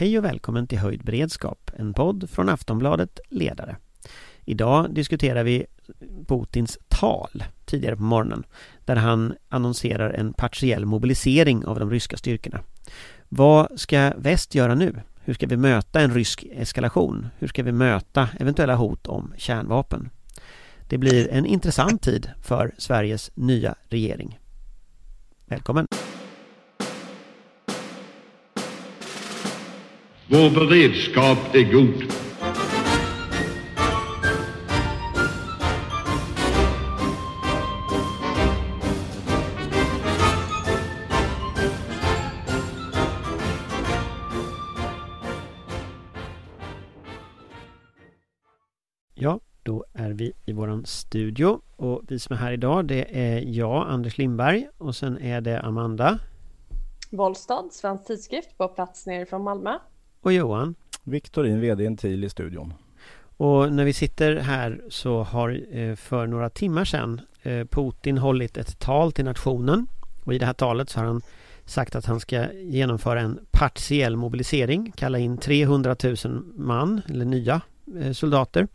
Hej och välkommen till Höjd beredskap, en podd från Aftonbladet Ledare. Idag diskuterar vi Putins tal tidigare på morgonen där han annonserar en partiell mobilisering av de ryska styrkorna. Vad ska väst göra nu? Hur ska vi möta en rysk eskalation? Hur ska vi möta eventuella hot om kärnvapen? Det blir en intressant tid för Sveriges nya regering. Välkommen! Vår beredskap är god. Ja, då är vi i våran studio och vi som är här idag det är jag, Anders Lindberg och sen är det Amanda Bollstad, Svensk Tidskrift på plats nerifrån Malmö. Och Johan. Viktorin, VD Intil i studion. Och när vi sitter här så har eh, för några timmar sedan eh, Putin hållit ett tal till nationen och i det här talet så har han sagt att han ska genomföra en partiell mobilisering, kalla in 300 000 man eller nya eh, soldater.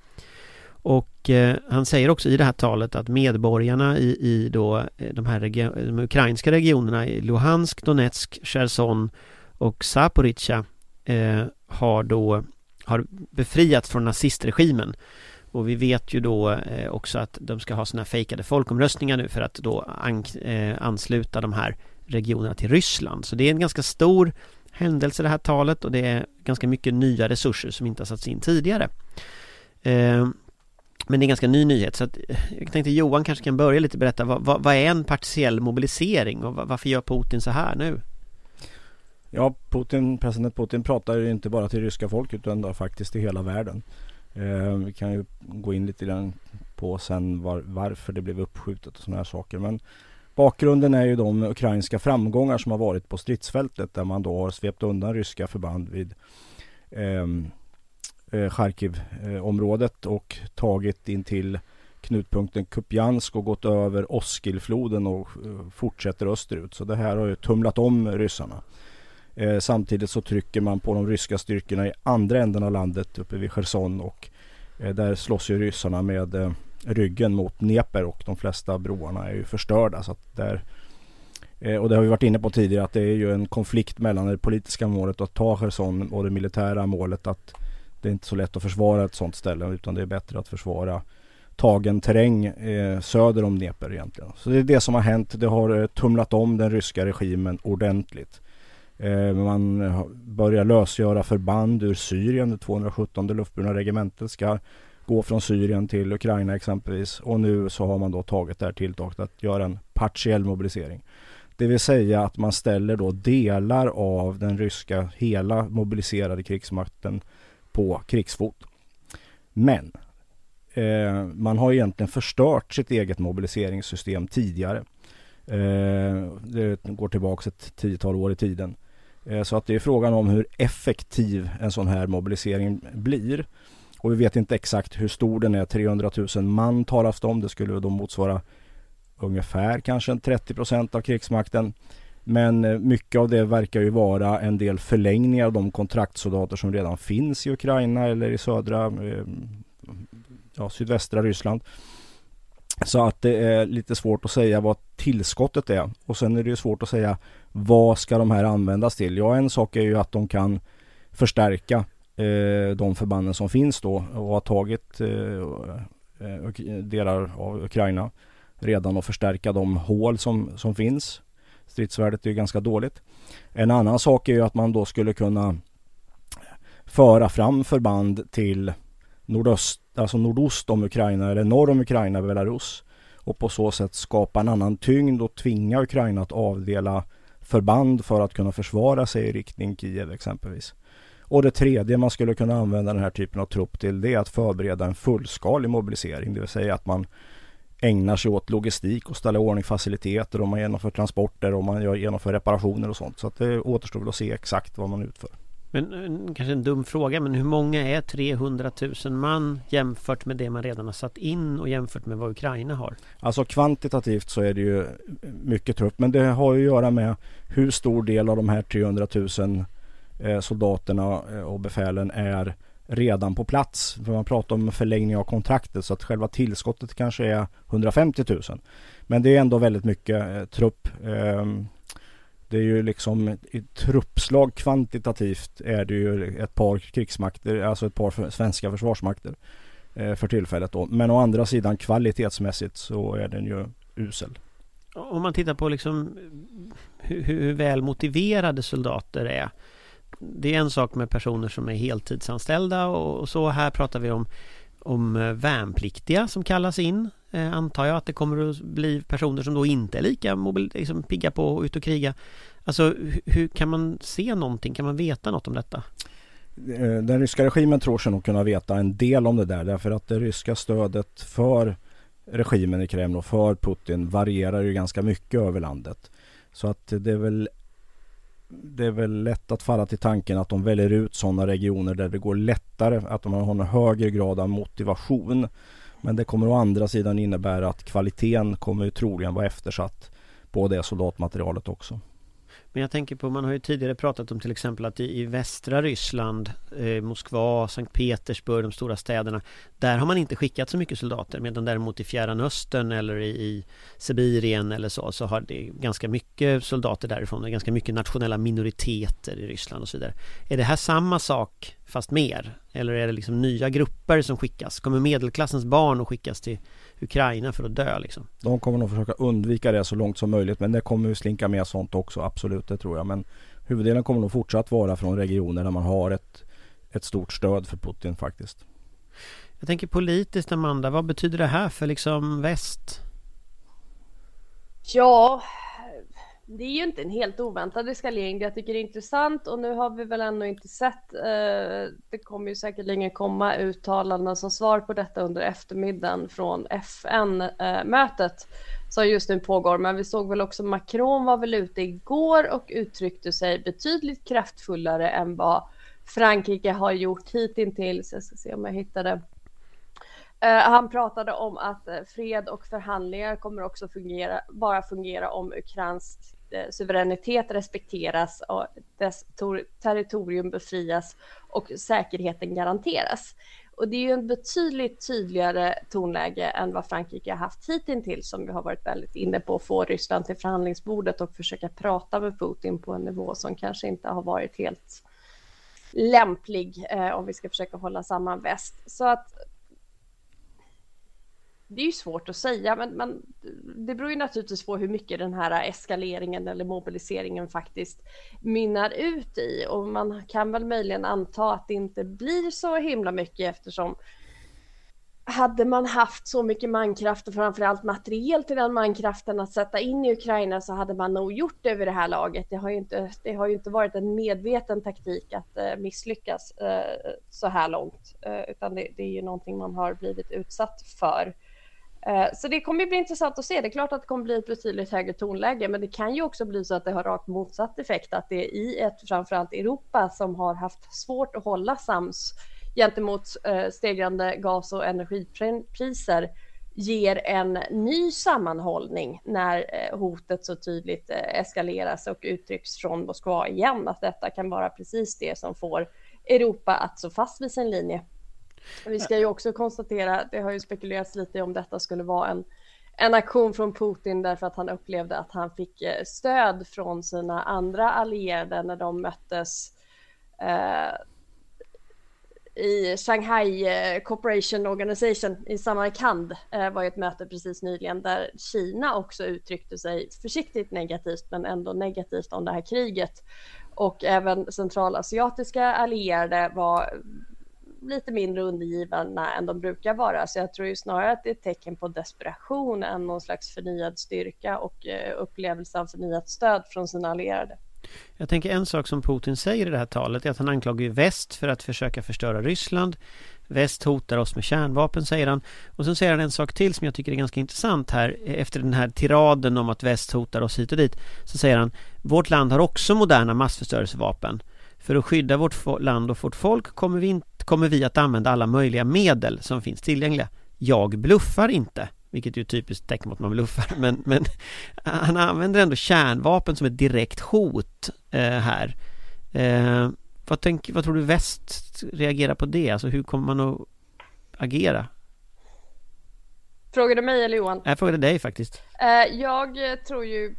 Och eh, han säger också i det här talet att medborgarna i, i då de här regio- de ukrainska regionerna i Luhansk, Donetsk, Cherson och Zaporizjzja eh, har då har befriats från nazistregimen. Och vi vet ju då eh, också att de ska ha sådana fejkade folkomröstningar nu för att då an, eh, ansluta de här regionerna till Ryssland. Så det är en ganska stor händelse det här talet och det är ganska mycket nya resurser som inte har satts in tidigare. Eh, men det är en ganska ny nyhet så att eh, jag tänkte Johan kanske kan börja lite berätta vad, vad, vad är en partiell mobilisering och varför gör Putin så här nu? Ja, Putin, president Putin pratar ju inte bara till ryska folk utan faktiskt till hela världen. Eh, vi kan ju gå in lite grann på sen var, varför det blev uppskjutet och sådana här saker. Men bakgrunden är ju de ukrainska framgångar som har varit på stridsfältet där man då har svept undan ryska förband vid ehm, eh, Charkiv-området och tagit in till knutpunkten Kupjansk och gått över Oskilfloden och eh, fortsätter österut. Så det här har ju tumlat om ryssarna. Eh, samtidigt så trycker man på de ryska styrkorna i andra änden av landet uppe vid Cherson och eh, där slåss ju ryssarna med eh, ryggen mot Dnepr och de flesta broarna är ju förstörda. Så att där, eh, och det har vi varit inne på tidigare att det är ju en konflikt mellan det politiska målet att ta Cherson och det militära målet att det är inte så lätt att försvara ett sådant ställe utan det är bättre att försvara tagen terräng eh, söder om Dnepr egentligen. Så det är det som har hänt. Det har eh, tumlat om den ryska regimen ordentligt. Eh, man börjar lösgöra förband ur Syrien. Det 217 luftburna regementet ska gå från Syrien till Ukraina exempelvis. Och nu så har man då tagit det här tilltaget att göra en partiell mobilisering. Det vill säga att man ställer då delar av den ryska hela mobiliserade krigsmakten på krigsfot. Men eh, man har egentligen förstört sitt eget mobiliseringssystem tidigare. Eh, det går tillbaka ett tiotal år i tiden. Eh, så att det är frågan om hur effektiv en sån här mobilisering blir. Och vi vet inte exakt hur stor den är. 300 000 man talas det om. Det skulle då motsvara ungefär kanske 30 procent av krigsmakten. Men eh, mycket av det verkar ju vara en del förlängningar av de kontraktsoldater som redan finns i Ukraina eller i södra, eh, ja, sydvästra Ryssland. Så att det är lite svårt att säga vad tillskottet är. Och sen är det ju svårt att säga vad ska de här användas till? Ja, en sak är ju att de kan förstärka eh, de förbanden som finns då och har tagit eh, eh delar av Ukraina redan och förstärka de hål som, som finns. Stridsvärdet är ju ganska dåligt. En annan sak är ju att man då skulle kunna föra fram förband till nordöst, alltså nordost om Ukraina eller norr om Ukraina, Belarus. Och på så sätt skapa en annan tyngd och tvinga Ukraina att avdela förband för att kunna försvara sig i riktning Kiev exempelvis. Och det tredje man skulle kunna använda den här typen av trupp till det är att förbereda en fullskalig mobilisering. Det vill säga att man ägnar sig åt logistik och ställa i ordning faciliteter och man genomför transporter och man genomför reparationer och sånt. Så att det återstår väl att se exakt vad man utför. Men eh, kanske en dum fråga men hur många är 300 000 man jämfört med det man redan har satt in och jämfört med vad Ukraina har? Alltså kvantitativt så är det ju mycket trupp men det har ju att göra med hur stor del av de här 300 000 eh, soldaterna eh, och befälen är redan på plats. För man pratar om förlängning av kontraktet så att själva tillskottet kanske är 150 000. Men det är ändå väldigt mycket eh, trupp. Ehm, det är ju liksom i truppslag kvantitativt är det ju ett par krigsmakter, alltså ett par svenska försvarsmakter eh, för tillfället då. Men å andra sidan kvalitetsmässigt så är den ju usel. Om man tittar på liksom hur, hur väl motiverade soldater är. Det är en sak med personer som är heltidsanställda och så här pratar vi om om eh, värnpliktiga som kallas in eh, Antar jag att det kommer att bli personer som då inte är lika mobil, liksom, pigga på att ut och kriga Alltså hur kan man se någonting? Kan man veta något om detta? Eh, den ryska regimen tror sig nog kunna veta en del om det där därför att det ryska stödet för regimen i Kreml och för Putin varierar ju ganska mycket över landet. Så att det är väl det är väl lätt att falla till tanken att de väljer ut sådana regioner där det går lättare, att de har en högre grad av motivation. Men det kommer å andra sidan innebära att kvaliteten kommer troligen vara eftersatt på det soldatmaterialet också. Men jag tänker på, man har ju tidigare pratat om till exempel att i, i västra Ryssland, eh, Moskva, Sankt Petersburg, de stora städerna, där har man inte skickat så mycket soldater. Medan däremot i Fjärran Östern eller i, i Sibirien eller så, så har det ganska mycket soldater därifrån. Det är ganska mycket nationella minoriteter i Ryssland och så vidare. Är det här samma sak fast mer? Eller är det liksom nya grupper som skickas? Kommer medelklassens barn att skickas till Ukraina för att dö liksom. De kommer nog försöka undvika det så långt som möjligt men det kommer ju slinka med sånt också absolut det tror jag men huvuddelen kommer nog fortsatt vara från regioner där man har ett, ett stort stöd för Putin faktiskt. Jag tänker politiskt Amanda, vad betyder det här för liksom väst? Ja, det är ju inte en helt oväntad eskalering. Det jag tycker det är intressant och nu har vi väl ändå inte sett. Eh, det kommer ju säkerligen komma uttalanden som svar på detta under eftermiddagen från FN-mötet som just nu pågår. Men vi såg väl också Macron var väl ute igår och uttryckte sig betydligt kraftfullare än vad Frankrike har gjort hittills. Jag ska se om jag hittar det. Eh, han pratade om att eh, fred och förhandlingar kommer också fungera, bara fungera om Ukrains Eh, suveränitet respekteras och dess territorium befrias och säkerheten garanteras. Och det är ju en betydligt tydligare tonläge än vad Frankrike har haft hittills som vi har varit väldigt inne på att få Ryssland till förhandlingsbordet och försöka prata med Putin på en nivå som kanske inte har varit helt lämplig eh, om vi ska försöka hålla samman väst. Så att det är ju svårt att säga, men, men det beror ju naturligtvis på hur mycket den här eskaleringen eller mobiliseringen faktiskt mynnar ut i. Och man kan väl möjligen anta att det inte blir så himla mycket eftersom hade man haft så mycket mankraft och framförallt materiel till den mankraften att sätta in i Ukraina så hade man nog gjort det vid det här laget. Det har ju inte, det har ju inte varit en medveten taktik att eh, misslyckas eh, så här långt, eh, utan det, det, är ju någonting man har blivit utsatt för. Eh, så det kommer bli intressant att se. Det är klart att det kommer bli ett betydligt högre tonläge, men det kan ju också bli så att det har rakt motsatt effekt, att det är i ett framförallt Europa som har haft svårt att hålla sams gentemot eh, stegrande gas och energipriser ger en ny sammanhållning när eh, hotet så tydligt eskaleras och uttrycks från Moskva igen, att detta kan vara precis det som får Europa att stå fast vid sin linje. Vi ska ju också konstatera, det har ju spekulerats lite om detta skulle vara en, en aktion från Putin därför att han upplevde att han fick eh, stöd från sina andra allierade när de möttes eh, i Shanghai eh, Cooperation Organization i Samarkand eh, var ju ett möte precis nyligen där Kina också uttryckte sig försiktigt negativt men ändå negativt om det här kriget. Och även centralasiatiska allierade var lite mindre undergivna än de brukar vara. Så jag tror ju snarare att det är ett tecken på desperation än någon slags förnyad styrka och eh, upplevelse av förnyat stöd från sina allierade. Jag tänker en sak som Putin säger i det här talet är att han anklagar ju väst för att försöka förstöra Ryssland. Väst hotar oss med kärnvapen, säger han. Och sen säger han en sak till som jag tycker är ganska intressant här. Eh, efter den här tiraden om att väst hotar oss hit och dit. Så säger han, vårt land har också moderna massförstörelsevapen. För att skydda vårt land och vårt folk kommer vi, inte, kommer vi att använda alla möjliga medel som finns tillgängliga. Jag bluffar inte, vilket är ett typiskt tecken på att man bluffar, men, men han använder ändå kärnvapen som ett direkt hot eh, här. Eh, vad, tänk, vad tror du väst reagerar på det? Alltså hur kommer man att agera? Frågar du mig eller Johan? Jag frågade dig faktiskt. Eh, jag tror ju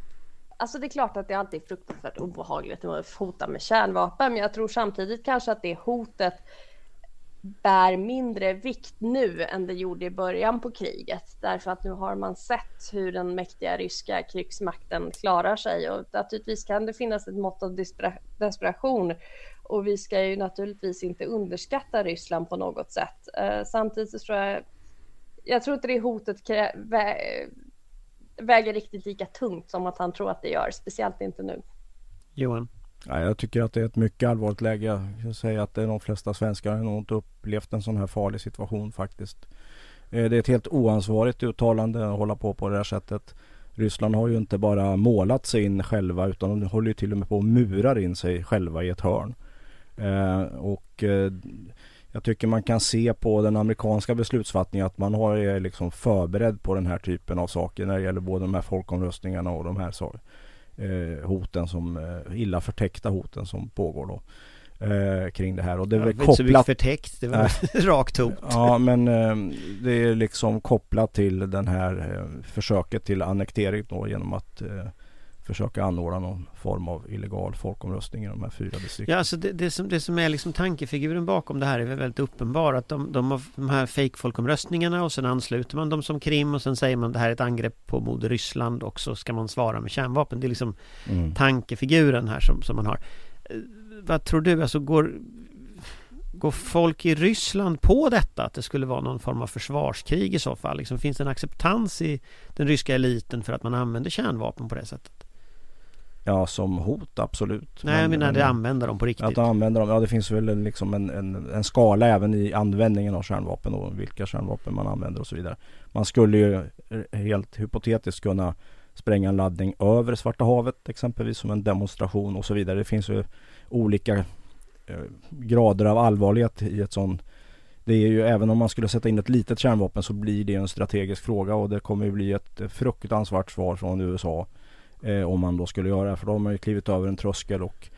Alltså det är klart att det alltid är fruktansvärt obehagligt att hota med kärnvapen, men jag tror samtidigt kanske att det hotet bär mindre vikt nu än det gjorde i början på kriget. Därför att nu har man sett hur den mäktiga ryska krigsmakten klarar sig och naturligtvis kan det finnas ett mått av desperation och vi ska ju naturligtvis inte underskatta Ryssland på något sätt. Eh, samtidigt så tror jag, jag tror inte det hotet vä väger riktigt lika tungt som att han tror att det gör, speciellt inte nu. Johan? Ja, jag tycker att det är ett mycket allvarligt läge. Jag säger att de flesta svenskar har nog inte upplevt en sån här farlig situation faktiskt. Eh, det är ett helt oansvarigt uttalande att hålla på på det här sättet. Ryssland har ju inte bara målat sig in själva utan de håller ju till och med på att murar in sig själva i ett hörn. Eh, och eh, jag tycker man kan se på den amerikanska beslutsfattningen att man har är liksom förberedd på den här typen av saker när det gäller både de här folkomröstningarna och de här sakerna eh, hoten som, eh, illa förtäckta hoten som pågår då. Eh, kring det här och det är ja, väl kopplat... Inte så förtäckt, det var rakt hot. Ja men eh, det är liksom kopplat till den här eh, försöket till annektering då genom att eh, försöka anordna någon form av illegal folkomröstning i de här fyra distrikten. Ja, alltså det, det, som, det som är liksom tankefiguren bakom det här är väldigt uppenbar att de, de, de här fake-folkomröstningarna och sen ansluter man dem som Krim och sen säger man det här är ett angrepp på moder Ryssland och så ska man svara med kärnvapen. Det är liksom mm. tankefiguren här som, som man har. Eh, vad tror du, alltså går, går folk i Ryssland på detta? Att det skulle vara någon form av försvarskrig i så fall? Liksom, finns det en acceptans i den ryska eliten för att man använder kärnvapen på det sättet? Ja, som hot absolut. Nej, jag menar det använder dem på riktigt. Att använda dem, ja det finns väl liksom en, en, en, skala även i användningen av kärnvapen och vilka kärnvapen man använder och så vidare. Man skulle ju helt hypotetiskt kunna spränga en laddning över Svarta havet exempelvis som en demonstration och så vidare. Det finns ju olika eh, grader av allvarlighet i ett sånt det är ju även om man skulle sätta in ett litet kärnvapen så blir det en strategisk fråga och det kommer ju bli ett fruktansvärt svar från USA Eh, om man då skulle göra det. För då har man ju klivit över en tröskel och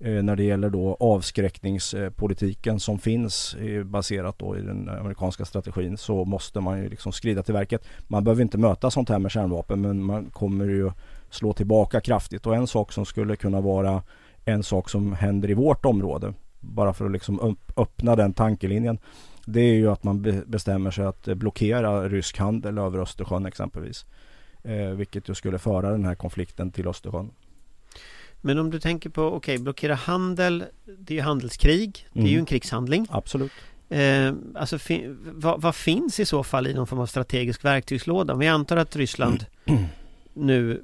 eh, när det gäller då avskräckningspolitiken som finns eh, baserat då i den amerikanska strategin så måste man ju liksom skrida till verket. Man behöver inte möta sånt här med kärnvapen men man kommer ju slå tillbaka kraftigt och en sak som skulle kunna vara en sak som händer i vårt område bara för att liksom öppna den tankelinjen det är ju att man bestämmer sig att blockera rysk handel över Östersjön exempelvis. Eh, vilket ju skulle föra den här konflikten till Östersjön. Men om du tänker på, okej, okay, blockera handel, det är ju handelskrig, det är ju mm. en krigshandling. Absolut. Eh, alltså, vad, vad, finns i så fall i någon form av strategisk verktygslåda? Om vi antar att Ryssland nu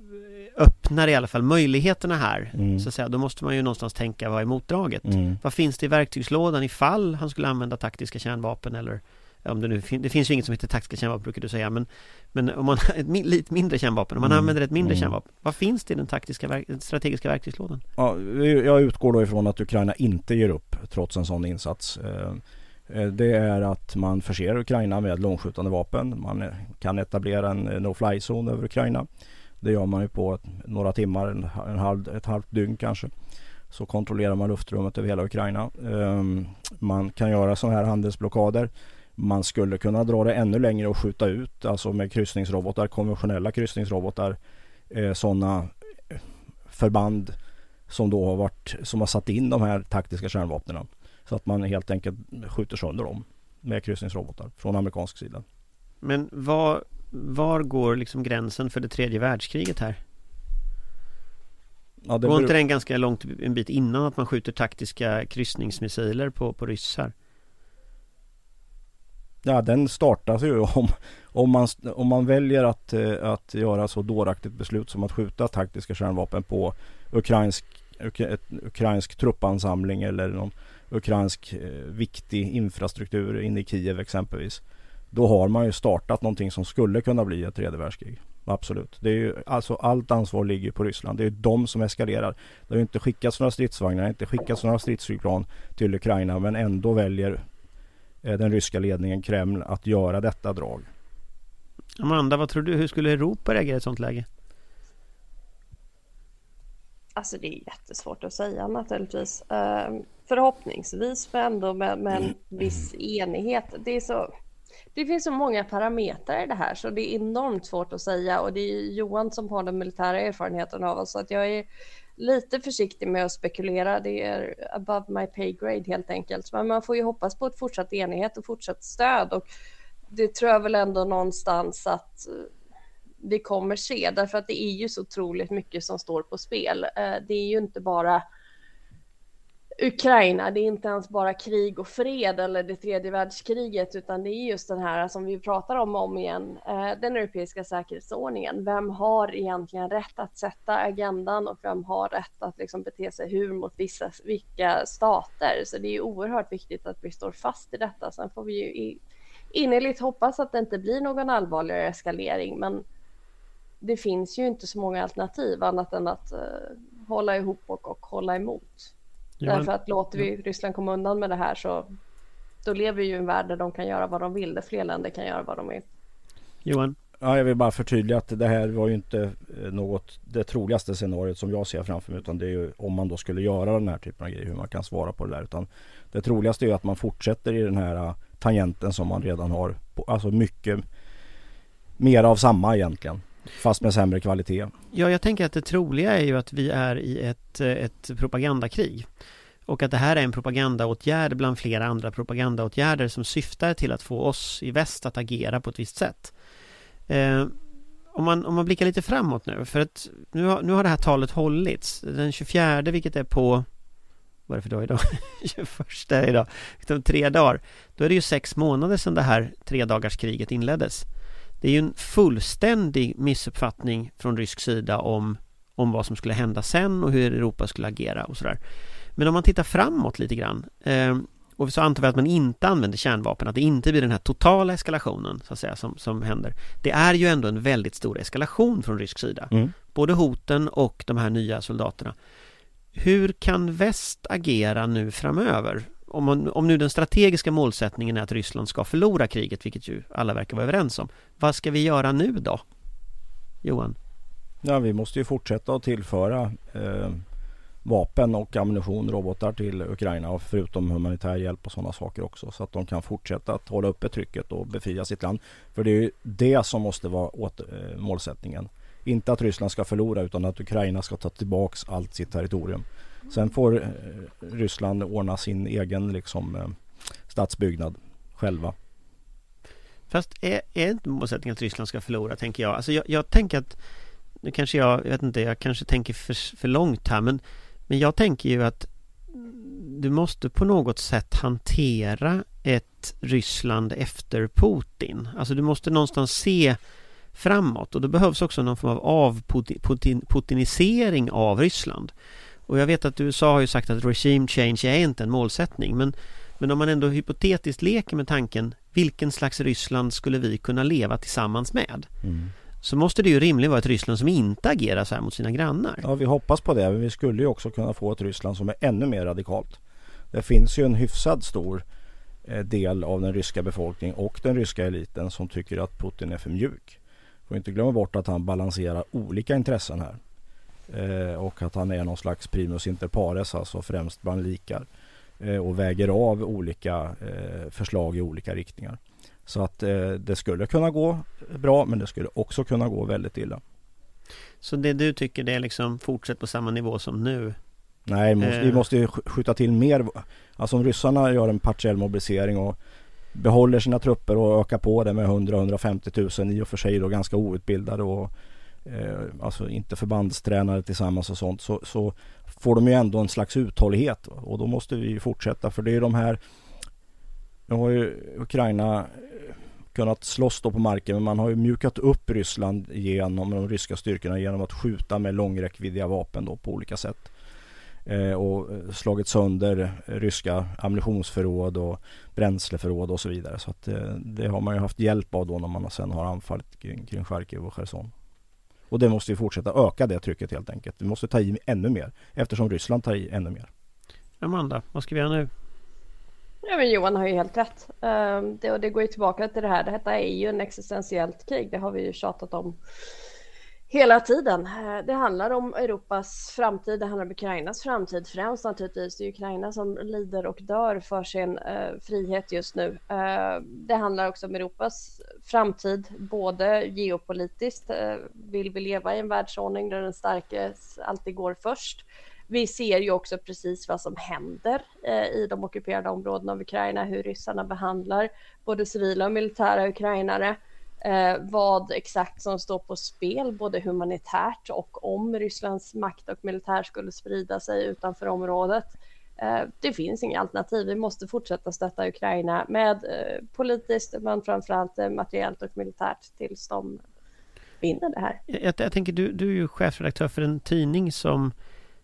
öppnar i alla fall möjligheterna här, mm. så att säga, då måste man ju någonstans tänka vad är motdraget? Mm. Vad finns det i verktygslådan ifall han skulle använda taktiska kärnvapen eller om det nu det finns ju inget som heter taktiska kärnvapen brukar du säga men Men om man har ett lite mindre kärnvapen, om man mm. använder ett mindre mm. kärnvapen Vad finns det i den taktiska, strategiska verktygslådan? Ja, jag utgår då ifrån att Ukraina inte ger upp trots en sån insats eh, eh, det är att man förser Ukraina med långskjutande vapen. Man kan etablera en no-fly-zon över Ukraina. Det gör man ju på några timmar, en, en halv, ett halvt dygn kanske. Så kontrollerar man luftrummet över hela Ukraina. Ehm, man kan göra sådana här handelsblockader. Man skulle kunna dra det ännu längre och skjuta ut, alltså med kryssningsrobotar, konventionella kryssningsrobotar, eh, sådana eh, förband som då har varit, som har satt in de här taktiska kärnvapnen. Så att man helt enkelt skjuter sönder dem med kryssningsrobotar från amerikansk sida. Men var, var går liksom gränsen för det tredje världskriget här? Ja, Går inte den ganska långt en bit innan att man skjuter taktiska kryssningsmissiler på, på ryssar? Ja den startas ju om, om, man, om man väljer att, eh, att göra så dåraktigt beslut som att skjuta taktiska kärnvapen på ukrainsk, ett, ukrainsk truppansamling eller någon ukrainsk eh, viktig infrastruktur inne i Kiev exempelvis. Då har man ju startat någonting som skulle kunna bli ett tredje världskrig. Absolut. Det är ju, alltså allt ansvar ligger på Ryssland. Det är de som eskalerar. Det har inte skickats några stridsvagnar, inte skickats några stridsflygplan till Ukraina men ändå väljer den ryska ledningen Kreml att göra detta drag. Amanda, vad tror du? Hur skulle Europa reagera i ett sånt läge? Alltså det är jättesvårt att säga naturligtvis. Uh, förhoppningsvis men ändå med, med en viss enighet. Det, är så, det finns så många parametrar i det här så det är enormt svårt att säga och det är Johan som har den militära erfarenheten av oss så att jag är lite försiktig med att spekulera. Det är above my pay grade helt enkelt. Men man får ju hoppas på ett fortsatt enighet och fortsatt stöd och det tror jag väl ändå någonstans att eh, vi kommer se därför att det är ju så otroligt mycket som står på spel. Eh, det är ju inte bara Ukraina, det är inte ens bara krig och fred eller det tredje världskriget, utan det är just den här som vi pratar om om igen, eh, den europeiska säkerhetsordningen. Vem har egentligen rätt att sätta agendan och vem har rätt att liksom bete sig hur mot vissa, vilka stater? Så det är oerhört viktigt att vi står fast i detta. Sen får vi ju innerligt hoppas att det inte blir någon allvarligare eskalering, men det finns ju inte så många alternativ annat än att eh, hålla ihop och, och hålla emot. Ja, Därför att låter vi Ryssland komma undan med det här så då lever vi ju i en värld där de kan göra vad de vill, där fler länder kan göra vad de vill. Johan? Ja, jag vill bara förtydliga att det här var ju inte eh, något det troligaste scenariot som jag ser framför mig utan det är ju om man då skulle göra den här typen av grejer hur man kan svara på det där utan det troligaste är ju att man fortsätter i den här eh, tangenten som man redan har alltså mycket mer av samma egentligen Fast med sämre kvalitet. Ja, jag tänker att det troliga är ju att vi är i ett, eh, ett propagandakrig. Och att det här är en propagandaåtgärd bland flera andra propagandaåtgärder som syftar till att få oss i väst att agera på ett visst sätt. Eh, om, man, om man blickar lite framåt nu, för att nu har, nu har det här talet hållits den 24, vilket är på vad är det för dag idag? 21 idag. Om tre dagar. Då är det ju sex månader sedan det här tre dagars kriget inleddes. Det är ju en fullständig missuppfattning från rysk sida om, om vad som skulle hända sen och hur Europa skulle agera och sådär. Men om man tittar framåt lite grann eh, och så antar vi att man inte använder kärnvapen, att det inte blir den här totala eskalationen så att säga som, som händer. Det är ju ändå en väldigt stor eskalation från rysk sida. Mm. Både hoten och de här nya soldaterna. Hur kan väst agera nu framöver? Om, man, om nu den strategiska målsättningen är att Ryssland ska förlora kriget, vilket ju alla verkar vara överens om. Vad ska vi göra nu då? Johan? Ja, vi måste ju fortsätta att tillföra eh, vapen och ammunition, robotar till Ukraina och förutom humanitär hjälp och sådana saker också så att de kan fortsätta att hålla uppe trycket och befria sitt land. För det är ju det som måste vara åter, eh, målsättningen. Inte att Ryssland ska förlora utan att Ukraina ska ta tillbaks allt sitt territorium. Sen får eh, Ryssland ordna sin egen liksom, statsbyggnad stadsbyggnad själva. Fast är, är inte målsättningen att Ryssland ska förlora, tänker jag. Alltså jag, jag tänker att, nu kanske jag, jag vet inte, jag kanske tänker för, för långt här, men, men jag tänker ju att du måste på något sätt hantera ett Ryssland efter Putin. Alltså du måste någonstans se framåt och det behövs också någon form av avputinisering av Ryssland. Och jag vet att USA har ju sagt att regime change är inte en målsättning men, men om man ändå hypotetiskt leker med tanken vilken slags Ryssland skulle vi kunna leva tillsammans med? Mm. Så måste det ju rimligen vara ett Ryssland som inte agerar så här mot sina grannar. Ja, vi hoppas på det. Men vi skulle ju också kunna få ett Ryssland som är ännu mer radikalt. Det finns ju en hyfsad stor eh, del av den ryska befolkningen och den ryska eliten som tycker att Putin är för mjuk. Får inte glömma bort att han balanserar olika intressen här. Eh, och att han är någon slags primus inter pares, alltså främst bland likar. Eh, och väger av olika eh, förslag i olika riktningar. Så att eh, det skulle kunna gå bra men det skulle också kunna gå väldigt illa. Så det du tycker det är liksom fortsätt på samma nivå som nu? Nej, måste, vi måste ju skjuta till mer. Alltså om ryssarna gör en partiell mobilisering och behåller sina trupper och ökar på det med 100-150 000 i och för sig då ganska outbildade och eh, alltså inte förbandstränare tillsammans och sånt så, så får de ju ändå en slags uthållighet och då måste vi fortsätta för det är de här Nu har ju Ukraina eh, kunnat slåss då på marken men man har ju mjukat upp Ryssland genom de ryska styrkorna genom att skjuta med långräckviddiga vapen då på olika sätt. Eh, och eh, slagit sönder ryska ammunitionsförråd och bränsleförråd och så vidare. Så att eh, det har man ju haft hjälp av då när man sen har anfallit kring, kring Charkiv och Cherson. Och det måste vi fortsätta öka det trycket helt enkelt. Vi måste ta i ännu mer eftersom Ryssland tar i ännu mer. Amanda, vad ska vi göra nu? Ja, men Johan har ju helt rätt. Ehm, det, och det går ju tillbaka till det här. Detta är ju en existentiellt krig. Det har vi ju tjatat om hela tiden. Eh, det handlar om Europas framtid, det handlar om Ukrainas framtid främst naturligtvis. Det är Ukraina som lider och dör för sin eh, frihet just nu. Eh, det handlar också om Europas framtid, både geopolitiskt. Eh, vill vi leva i en världsordning där den starke alltid går först? Vi ser ju också precis vad som händer eh, i de ockuperade områdena av Ukraina, hur ryssarna behandlar både civila och militära ukrainare eh, vad exakt som står på spel, både humanitärt och om Rysslands makt och militär skulle sprida sig utanför området. Eh, det finns inga alternativ. Vi måste fortsätta stötta Ukraina med eh, politiskt, men framförallt eh, materiellt och militärt tills de vinner det här. Jag, jag tänker, du, du är ju chefredaktör för en tidning som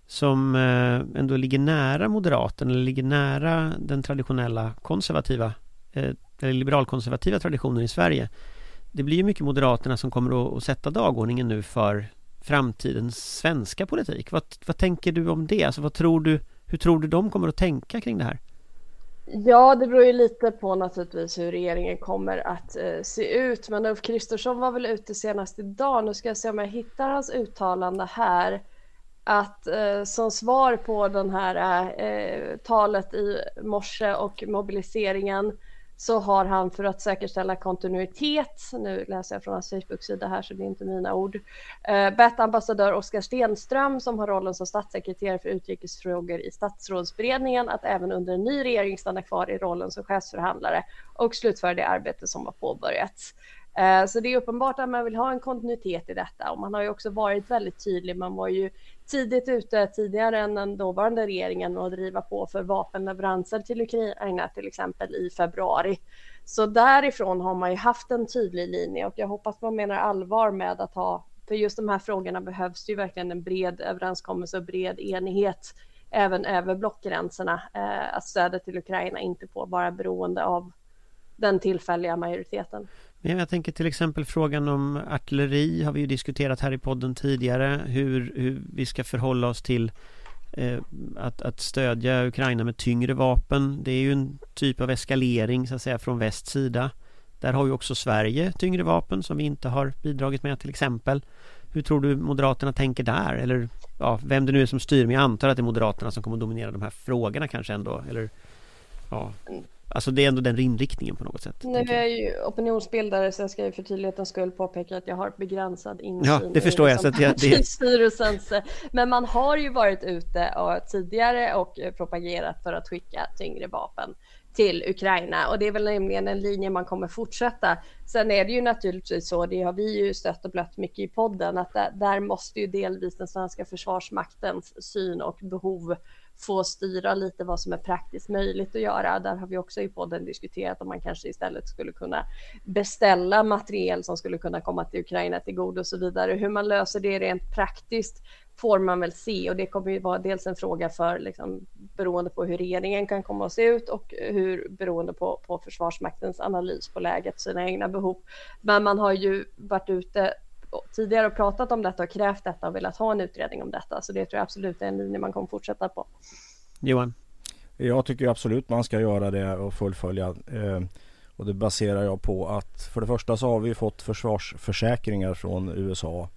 som eh, ändå ligger nära Moderaterna eller ligger nära den traditionella konservativa eh, eller liberalkonservativa traditionen i Sverige det blir ju mycket Moderaterna som kommer att, sätta dagordningen nu för framtidens svenska politik. Vad, vad tänker du om det? Alltså vad tror du, hur tror du de kommer att tänka kring det här? Ja, det beror ju lite på naturligtvis hur regeringen kommer att eh, se ut. Men Ulf Kristersson var väl ute senast idag. Nu ska jag se om jag hittar hans uttalande här. Att eh, som svar på den här eh, eh talet i morse och mobiliseringen så har han för att säkerställa kontinuitet, nu läser jag från hans Facebook-sida här så det är inte mina ord, eh, bett ambassadör Oskar Stenström som har rollen som statssekreterare för utrikesfrågor i statsrådsberedningen att även under en ny regering stanna kvar i rollen som chefsförhandlare och slutföra det arbete som har påbörjats. Eh, så det är uppenbart att man vill ha en kontinuitet i detta och man har ju också varit väldigt tydlig. Man var ju tidigt ute, tidigare än den dåvarande regeringen och driva på för vapenleveranser till Ukraina till exempel i februari. Så därifrån har man ju haft en tydlig linje och jag hoppas man menar allvar med att ha, för just de här frågorna behövs det ju verkligen en bred överenskommelse och bred enighet även över blockgränserna. Eh, att stödet till Ukraina inte får vara beroende av den tillfälliga majoriteten. Men jag tänker till exempel frågan om artilleri har vi ju diskuterat här i podden tidigare. Hur, hur vi ska förhålla oss till eh, att, att stödja Ukraina med tyngre vapen. Det är ju en typ av eskalering så att säga från västs sida. Där har ju också Sverige tyngre vapen som vi inte har bidragit med till exempel. Hur tror du Moderaterna tänker där? Eller ja, vem det nu är som styr, men jag antar att det är Moderaterna som kommer att dominera de här frågorna kanske ändå. Eller ja. Alltså det är ändå den inriktningen på något sätt. Nu är jag ju opinionsbildare så jag ska ju för tydlighetens skull påpeka att jag har begränsad insyn ja, det förstår i jag, så att jag, det... styrelsens. Men man har ju varit ute och tidigare och propagerat för att skicka tyngre vapen till Ukraina och det är väl nämligen en linje man kommer fortsätta. Sen är det ju naturligtvis så, det har vi ju stött och blött mycket i podden, att där, där måste ju delvis den svenska försvarsmaktens syn och behov få styra lite vad som är praktiskt möjligt att göra. Där har vi också i podden diskuterat om man kanske istället skulle kunna beställa materiel som skulle kunna komma till Ukraina till godo och så vidare. Hur man löser det rent praktiskt får man väl se och det kommer ju vara dels en fråga för liksom, beroende på hur regeringen kan komma att se ut och hur beroende på, på Försvarsmaktens analys på läget, sina egna behov. Men man har ju varit ute tidigare och pratat om detta och krävt detta och velat ha en utredning om detta. Så det tror jag absolut är en linje man kommer fortsätta på. Johan? Jag tycker absolut man ska göra det och fullfölja. Eh, och det baserar jag på att för det första så har vi fått försvarsförsäkringar från USA,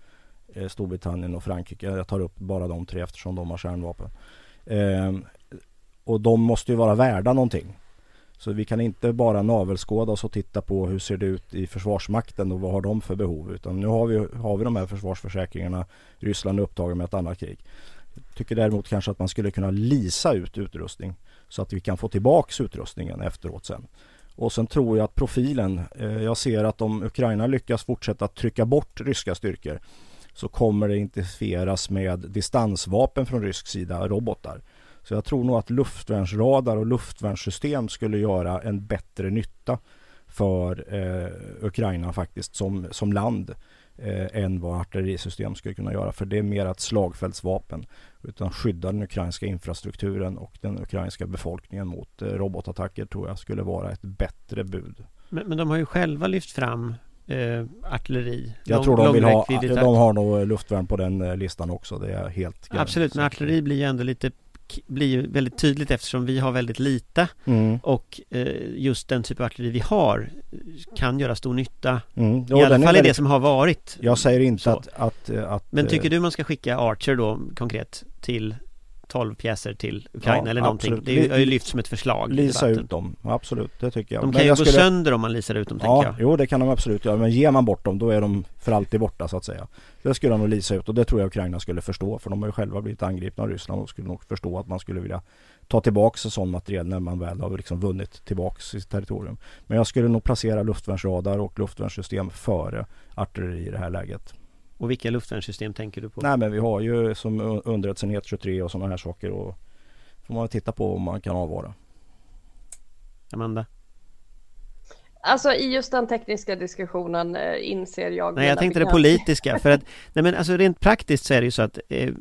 eh, Storbritannien och Frankrike. Jag tar upp bara de tre eftersom de har kärnvapen. Eh, och de måste ju vara värda någonting. Så vi kan inte bara navelskåda oss och titta på hur ser det ut i Försvarsmakten och vad har de för behov. Utan nu har vi, har vi de här försvarsförsäkringarna. Ryssland är upptagen med ett annat krig. Jag tycker däremot kanske att man skulle kunna lisa ut utrustning så att vi kan få tillbaks utrustningen efteråt sen. Och sen tror jag att profilen, eh, jag ser att om Ukraina lyckas fortsätta trycka bort ryska styrkor så kommer det intensifieras med distansvapen från rysk sida, robotar. Så jag tror nog att luftvärnsradar och luftvärnssystem skulle göra en bättre nytta för eh, Ukraina faktiskt som, som land eh, än vad artillerisystem skulle kunna göra. För det är mer ett slagfältsvapen. Utan skydda den ukrainska infrastrukturen och den ukrainska befolkningen mot eh, robotattacker tror jag skulle vara ett bättre bud. Men, men de har ju själva lyft fram eh, artilleri. Jag lång, tror de vill ha, de har nog luftvärn på den eh, listan också. Det är helt Absolut, men artilleri blir ju ändå lite blir ju väldigt tydligt eftersom vi har väldigt lite Mm. och eh, just den typ av artilleri vi har kan göra stor nytta. Mm. I Jo, alla den är fall i det som har varit. Jag säger inte att, att, att Men eh, tycker du man ska skicka Archer då konkret till 12 pjäser till Ukraina Ja, eller någonting? absolut. Det är ju- har ju Li- lyft som ett förslag Lisa ut dem, absolut det tycker jag. De Men kan ju jag gå skulle- sönder om man lisar ut dem Ja, tänker jag. jo det kan de absolut göra. Men ger man bort dem då är de för alltid borta så att säga. Det skulle de nog lisa ut och det tror jag Ukraina skulle förstå. För de har ju själva blivit angripna av Ryssland och skulle nog förstå att man skulle vilja ta tillbaks sån materiel när man väl har liksom vunnit tillbaks sitt territorium. Men jag skulle nog placera luftvärnsradar och luftvärnssystem före artilleri i det här läget. Och vilka luftvärnssystem tänker du på? Nej men vi har ju som un- underrättelseenhet 23 och sådana här saker och får man titta på om man kan avvara. Amanda? Alltså i just den tekniska diskussionen eh, inser jag Nej jag tänkte det politiska för att Nej men alltså rent praktiskt så är det ju så att eh,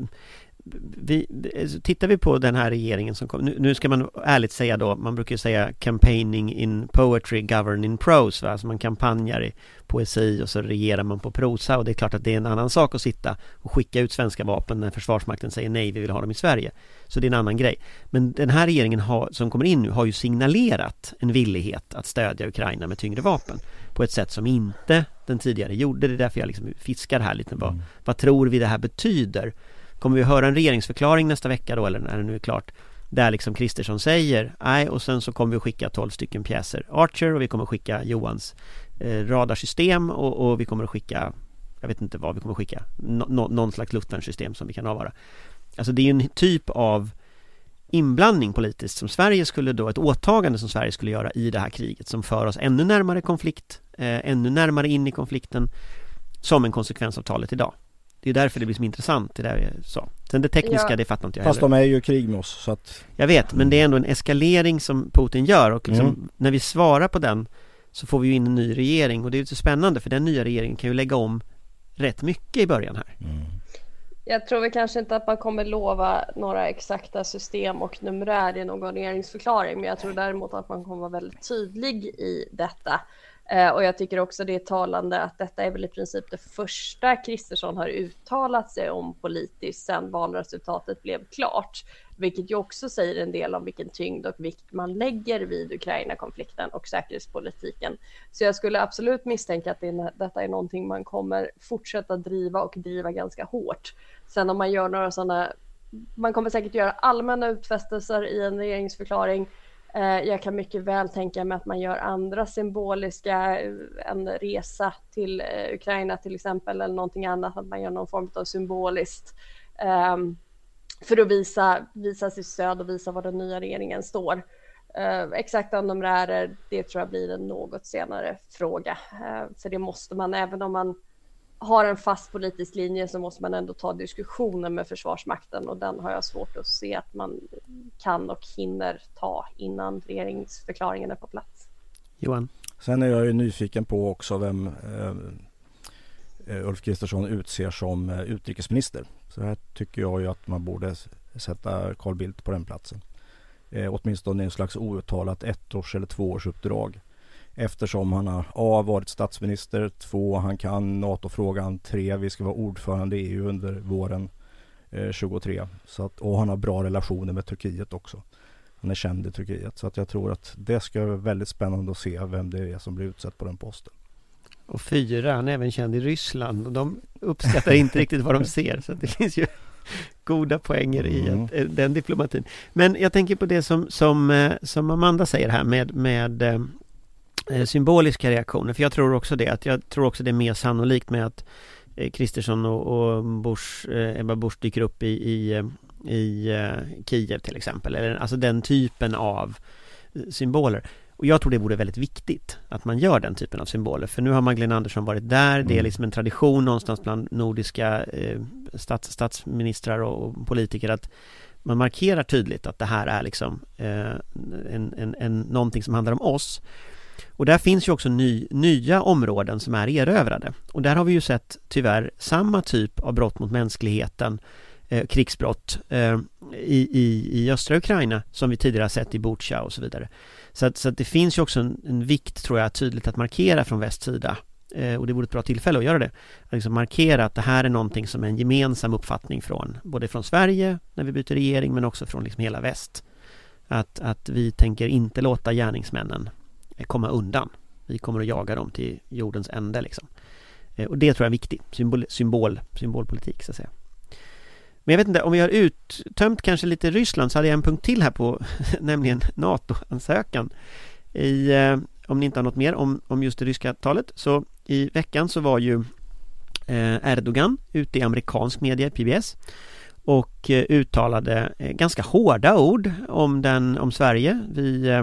vi, alltså, tittar vi på den här regeringen som kom, nu, nu ska man ärligt säga då, man brukar ju säga campaigning in poetry, govern in prose, va? alltså man kampanjar i poesi och så regerar man på prosa och det är klart att det är en annan sak att sitta och skicka ut svenska vapen när Försvarsmakten säger nej, vi vill ha dem i Sverige. Så det är en annan grej. Men den här regeringen har, som kommer in nu har ju signalerat en villighet att stödja Ukraina med tyngre vapen på ett sätt som inte den tidigare gjorde. Det är därför jag liksom fiskar här lite. Vad, vad tror vi det här betyder? Kommer vi höra en regeringsförklaring nästa vecka då eller när det nu är klart? Där liksom Kristersson säger nej och sen så kommer vi skicka 12 stycken pjäser Archer och vi kommer skicka Johans eh, radarsystem och, och vi kommer att skicka jag vet inte vad vi kommer att skicka no, no, någon slags luftvärnssystem som vi kan avvara Alltså det är en typ av inblandning politiskt som Sverige skulle då, ett åtagande som Sverige skulle göra i det här kriget som för oss ännu närmare konflikt, eh, ännu närmare in i konflikten som en konsekvens av talet idag. Det är därför det blir så intressant det där jag sa. Sen det tekniska, Ja. det fattar inte jag Fast heller. de är ju i krig med oss så att Jag vet, men det är ändå en eskalering som Putin gör och liksom, Mm. när vi svarar på den så får vi ju in en ny regering och det är ju så spännande för den nya regeringen kan ju lägga om rätt mycket i början här. Jag tror väl kanske inte att man kommer lova några exakta system och numerär i någon regeringsförklaring, men jag tror däremot att man kommer vara väldigt tydlig i detta. Eh, och jag tycker också det är talande att detta är väl i princip det första Kristersson har uttalat sig om politiskt sedan valresultatet blev klart, vilket ju också säger en del om vilken tyngd och vikt man lägger vid Ukraina-konflikten och säkerhetspolitiken. Så jag skulle absolut misstänka att det detta är någonting man kommer fortsätta driva och driva ganska hårt. Sen om man gör några sådana, man kommer säkert göra allmänna utfästelser i en regeringsförklaring. Eh, jag kan mycket väl tänka mig att man gör andra symboliska, eh, en resa till eh, Ukraina till exempel eller någonting annat, att man gör någon form av symboliskt ehm, för att visa, visa sitt stöd och visa var den nya regeringen står. Exakt om de exakta är, det tror jag blir en något senare fråga. För det måste man, även om man har en fast politisk linje så måste man ändå ta diskussionen med Försvarsmakten och den har jag svårt att se att man kan och hinner ta innan regeringsförklaringen är på plats. Johan? Sen är jag ju nyfiken på också vem eh, eh, Ulf Kristersson utser som eh, utrikesminister. Så här tycker jag ju att man borde sätta Carl Bildt på den platsen. Eh, åtminstone en slags outtalat ettårs eller tvåårsuppdrag. Eftersom han har A. varit statsminister, två han kan NATO-frågan, tre vi ska vara ordförande i EU under våren eh, 23. Så att, och han har bra relationer med Turkiet också. Han är känd i Turkiet. Så att jag tror att det ska vara väldigt spännande att se vem det är som blir utsett på den posten. Och fyra, han är även känd i Ryssland och de uppskattar inte riktigt vad de ser så det finns ju goda poänger i Mm. att, eh, den diplomatin. Men jag tänker på det som, som, eh, som Amanda säger här med, med eh, symboliska reaktioner. För jag tror också det, att jag tror också det är mer sannolikt med att eh, Kristersson och, och Bush, eh, Ebba Busch dyker upp i, i, eh, i eh, Kiev till exempel. Eller, alltså den typen av eh, symboler. Och jag tror det vore väldigt viktigt att man gör den typen av symboler. För nu har Magdalena Andersson varit där. Det är Mm. liksom en tradition någonstans bland nordiska eh, stats, statsministrar och, och politiker att man markerar tydligt att det här är liksom eh, en, en, en, någonting som handlar om oss. Och där finns ju också ny, nya områden som är erövrade. Och där har vi ju sett tyvärr samma typ av brott mot mänskligheten, eh, krigsbrott eh, i, i, i östra Ukraina som vi tidigare har sett i Butja och så vidare. Så att, så att det finns ju också en, en vikt tror jag tydligt att markera från västs sida eh, och det vore ett bra tillfälle att göra det. Att liksom markera att det här är någonting som är en gemensam uppfattning från både från Sverige när vi byter regering men också från liksom hela väst. Att, att vi tänker inte låta gärningsmännen Eh, komma undan. Vi kommer att jaga dem till jordens ände liksom. Eh, och det tror jag är viktigt, symbol, symbol, symbolpolitik så att säga. Men jag vet inte, om vi har uttömt kanske lite Ryssland så hade jag en punkt till här på nämligen NATO-ansökan. I, eh, om ni inte har något mer om, om just det ryska talet så i veckan så var ju Erdogan ute i amerikansk media, PBS och uttalade ganska hårda ord om, den, om Sverige. Vi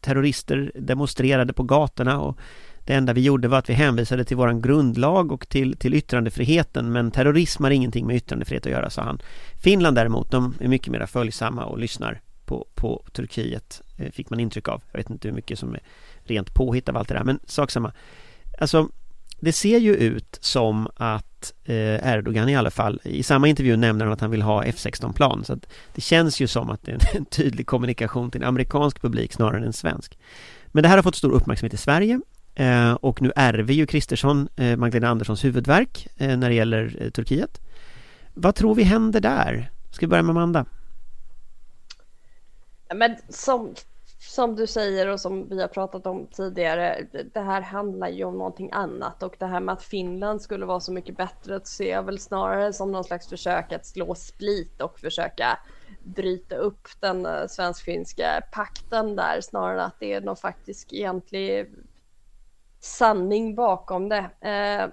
terrorister demonstrerade på gatorna och det enda vi gjorde var att vi hänvisade till våran grundlag och till, till yttrandefriheten men terrorism har ingenting med yttrandefrihet att göra, sa han. Finland däremot, de är mycket mer följsamma och lyssnar på, på Turkiet, eh, fick man intryck av. Jag vet inte hur mycket som är rent påhitt av allt det där, men sak samma. Alltså, det ser ju ut som att eh, Erdogan i alla fall, i samma intervju nämner han att han vill ha F16-plan. Så att det känns ju som att det är en tydlig kommunikation till en amerikansk publik snarare än en svensk. Men det här har fått stor uppmärksamhet i Sverige eh, och nu ärver ju Kristersson eh, Magdalena Anderssons huvudverk eh, när det gäller eh, Turkiet. Vad tror vi händer där? Ska vi börja med Amanda? Men som som du säger och som vi har pratat om tidigare, det här handlar ju om någonting annat och det här med att Finland skulle vara så mycket bättre ser jag väl snarare som någon slags försök att slå split och försöka bryta upp den eh, svensk-finska pakten där snarare än att det är någon faktisk egentlig sanning bakom det. Eh,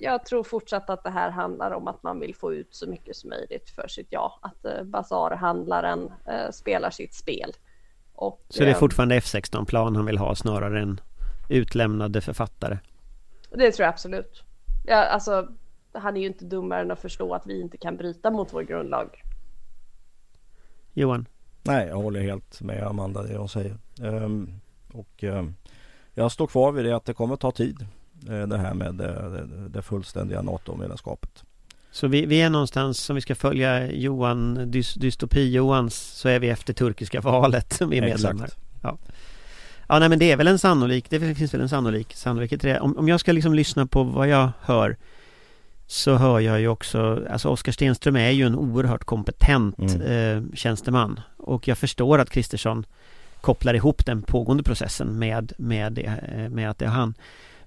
jag, tror fortsatt att det här handlar om att man vill få ut så mycket som möjligt för sitt ja, att eh, basarhandlaren spelar sitt spel. Och, så det är fortfarande F16-plan han vill ha snarare än utlämnade författare? Det tror jag absolut. Ja, alltså, han är ju inte dummare än att förstå att vi inte kan bryta mot vår grundlag. Johan? Nej, jag håller helt med Amanda det hon säger. Um, och um, jag står kvar vid det att det kommer att ta tid. Uh, det här med det, det, det fullständiga NATO-medlemskapet. Så vi, vi, är någonstans, om vi ska följa Johan, dys, dystopi-Johans, så är vi efter turkiska valet som vi är medlemmar. Ja. ja, nej men det är väl en sannolik, det finns väl en sannolik sannolikhet till det. Om, om jag ska liksom lyssna på vad jag hör så hör jag ju också, alltså Oskar Stenström är ju en oerhört kompetent mm. eh, tjänsteman och jag förstår att Kristersson kopplar ihop den pågående processen med, med, det, eh, med att det är han.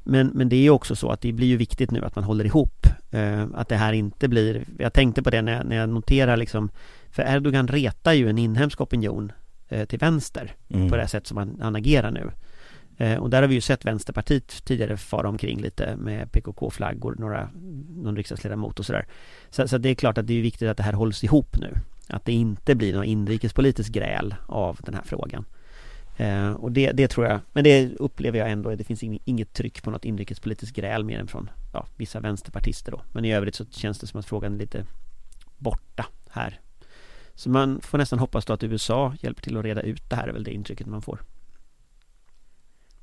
Men, men det är också så att det blir ju viktigt nu att man håller ihop eh, Att det här inte blir Jag tänkte på det när jag, när jag noterar liksom För Erdogan retar ju en inhemsk opinion eh, Till vänster mm. På det sätt som han, han agerar nu. Eh, Och där har vi ju sett Vänsterpartiet tidigare fara omkring lite med PKK-flaggor Några Någon riksdagsledamot och sådär. Så, så det är klart att det är viktigt att det här hålls ihop nu. Att det inte blir någon inrikespolitisk gräl av den här frågan Eh, och det, det, tror jag, men det upplever jag ändå, det finns inget tryck på något inrikespolitiskt gräl mer än från ja, vissa vänsterpartister då. Men i övrigt så känns det som att frågan är lite borta här. Så man får nästan hoppas då att USA hjälper till att reda ut det här, är väl det intrycket man får.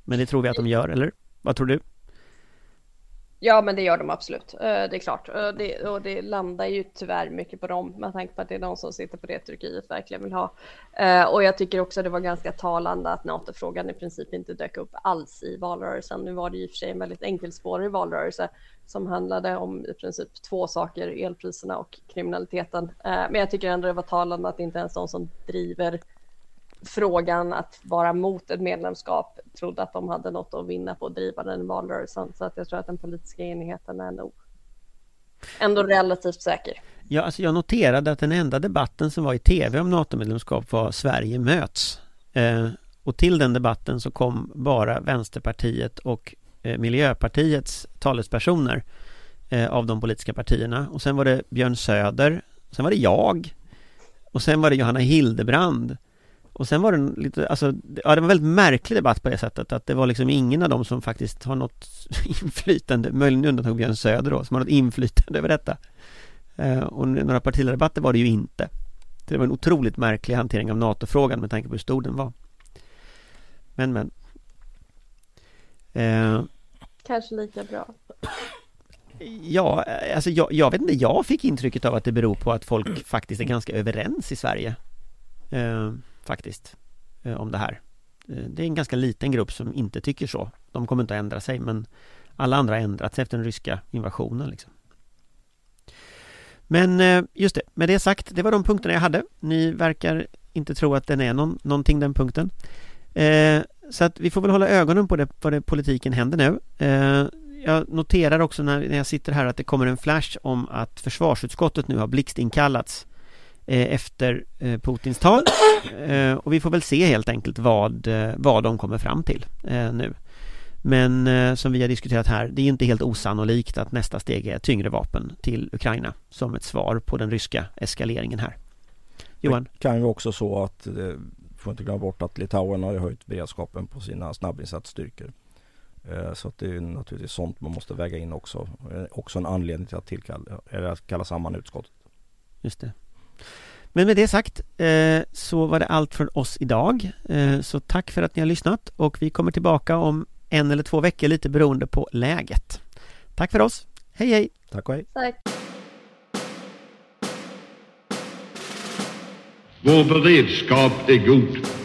Men det tror vi att de gör, eller? Vad tror du? Ja, men det gör de absolut. Eh, det är klart. Eh, det, och det landar ju tyvärr mycket på dem med tanke på att det är de som sitter på det Turkiet verkligen vill ha. Eh, och jag tycker också det var ganska talande att NATO-frågan i princip inte dök upp alls i valrörelsen. Nu var det i och för sig en väldigt enkelspårig valrörelse som handlade om i princip två saker, elpriserna och kriminaliteten. Men jag tycker ändå det var talande att inte ens de som driver frågan att vara mot ett medlemskap trodde att de hade något att vinna på att driva den i valrörelsen. Så att jag tror att den politiska enigheten är nog ändå relativt säker. Ja, alltså jag noterade att den enda debatten som var i tv om NATO-medlemskap var Sverige möts. Eh, och till den debatten så kom bara Vänsterpartiet och eh, Miljöpartiets talespersoner eh, av de politiska partierna. Och sen var det Björn Söder, sen var det jag och sen var det Johanna Hildebrand och sen var det lite, alltså, ja det var en väldigt märklig debatt på det sättet att det var liksom ingen av dem som faktiskt har något inflytande, möjligen undantag Björn Söder då, som har något inflytande över detta. Eh, och några partiledardebatter var det ju inte. Det var en otroligt märklig hantering av NATO-frågan med tanke på hur stor den var. Men men. Eh, Kanske lika bra. Ja, alltså jag, jag, vet inte, jag fick intrycket av att det beror på att folk faktiskt är ganska överens i Sverige. Eh, faktiskt eh, om det här. Eh, det är en ganska liten grupp som inte tycker så. De kommer inte att ändra sig men alla andra har ändrat sig efter den ryska invasionen. Liksom. Men eh, just det, med det sagt, det var de punkterna jag hade. Ni verkar inte tro att den är någon, någonting den punkten. Eh, så att vi får väl hålla ögonen på det, vad det politiken händer nu. Eh, jag noterar också när, när jag sitter här att det kommer en flash om att försvarsutskottet nu har blixtinkallats eh, efter eh, Putins tal. Eh, och vi får väl se helt enkelt vad, vad de kommer fram till nu. Men eh, som vi har diskuterat här, det är inte helt osannolikt att nästa steg är tyngre vapen till Ukraina som ett svar på den ryska eskaleringen här. Johan? Det kan ju också så att, eh, får inte glömma bort att Litauen har höjt beredskapen på sina snabbinsatsstyrkor. Eh, så att det är naturligtvis sånt man måste väga in också. Eh, också en anledning till att, tillkalla, eller att kalla samman utskottet. Just det. Men med det sagt eh, så var det allt från oss idag. Så tack för att ni har lyssnat och vi kommer tillbaka om en eller två veckor lite beroende på läget. Tack för oss. Hej hej! Tack och hej! Tack! Vår beredskap är god.